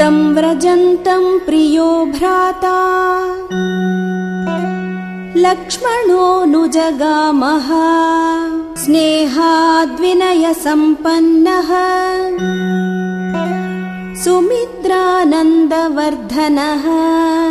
तं व्रजन्तं प्रियो भ्राता। लक्ष्मणोऽनुजगामः स्नेहाद्विनयसम्पन्नः। सुमित्रानन्दवर्धनः।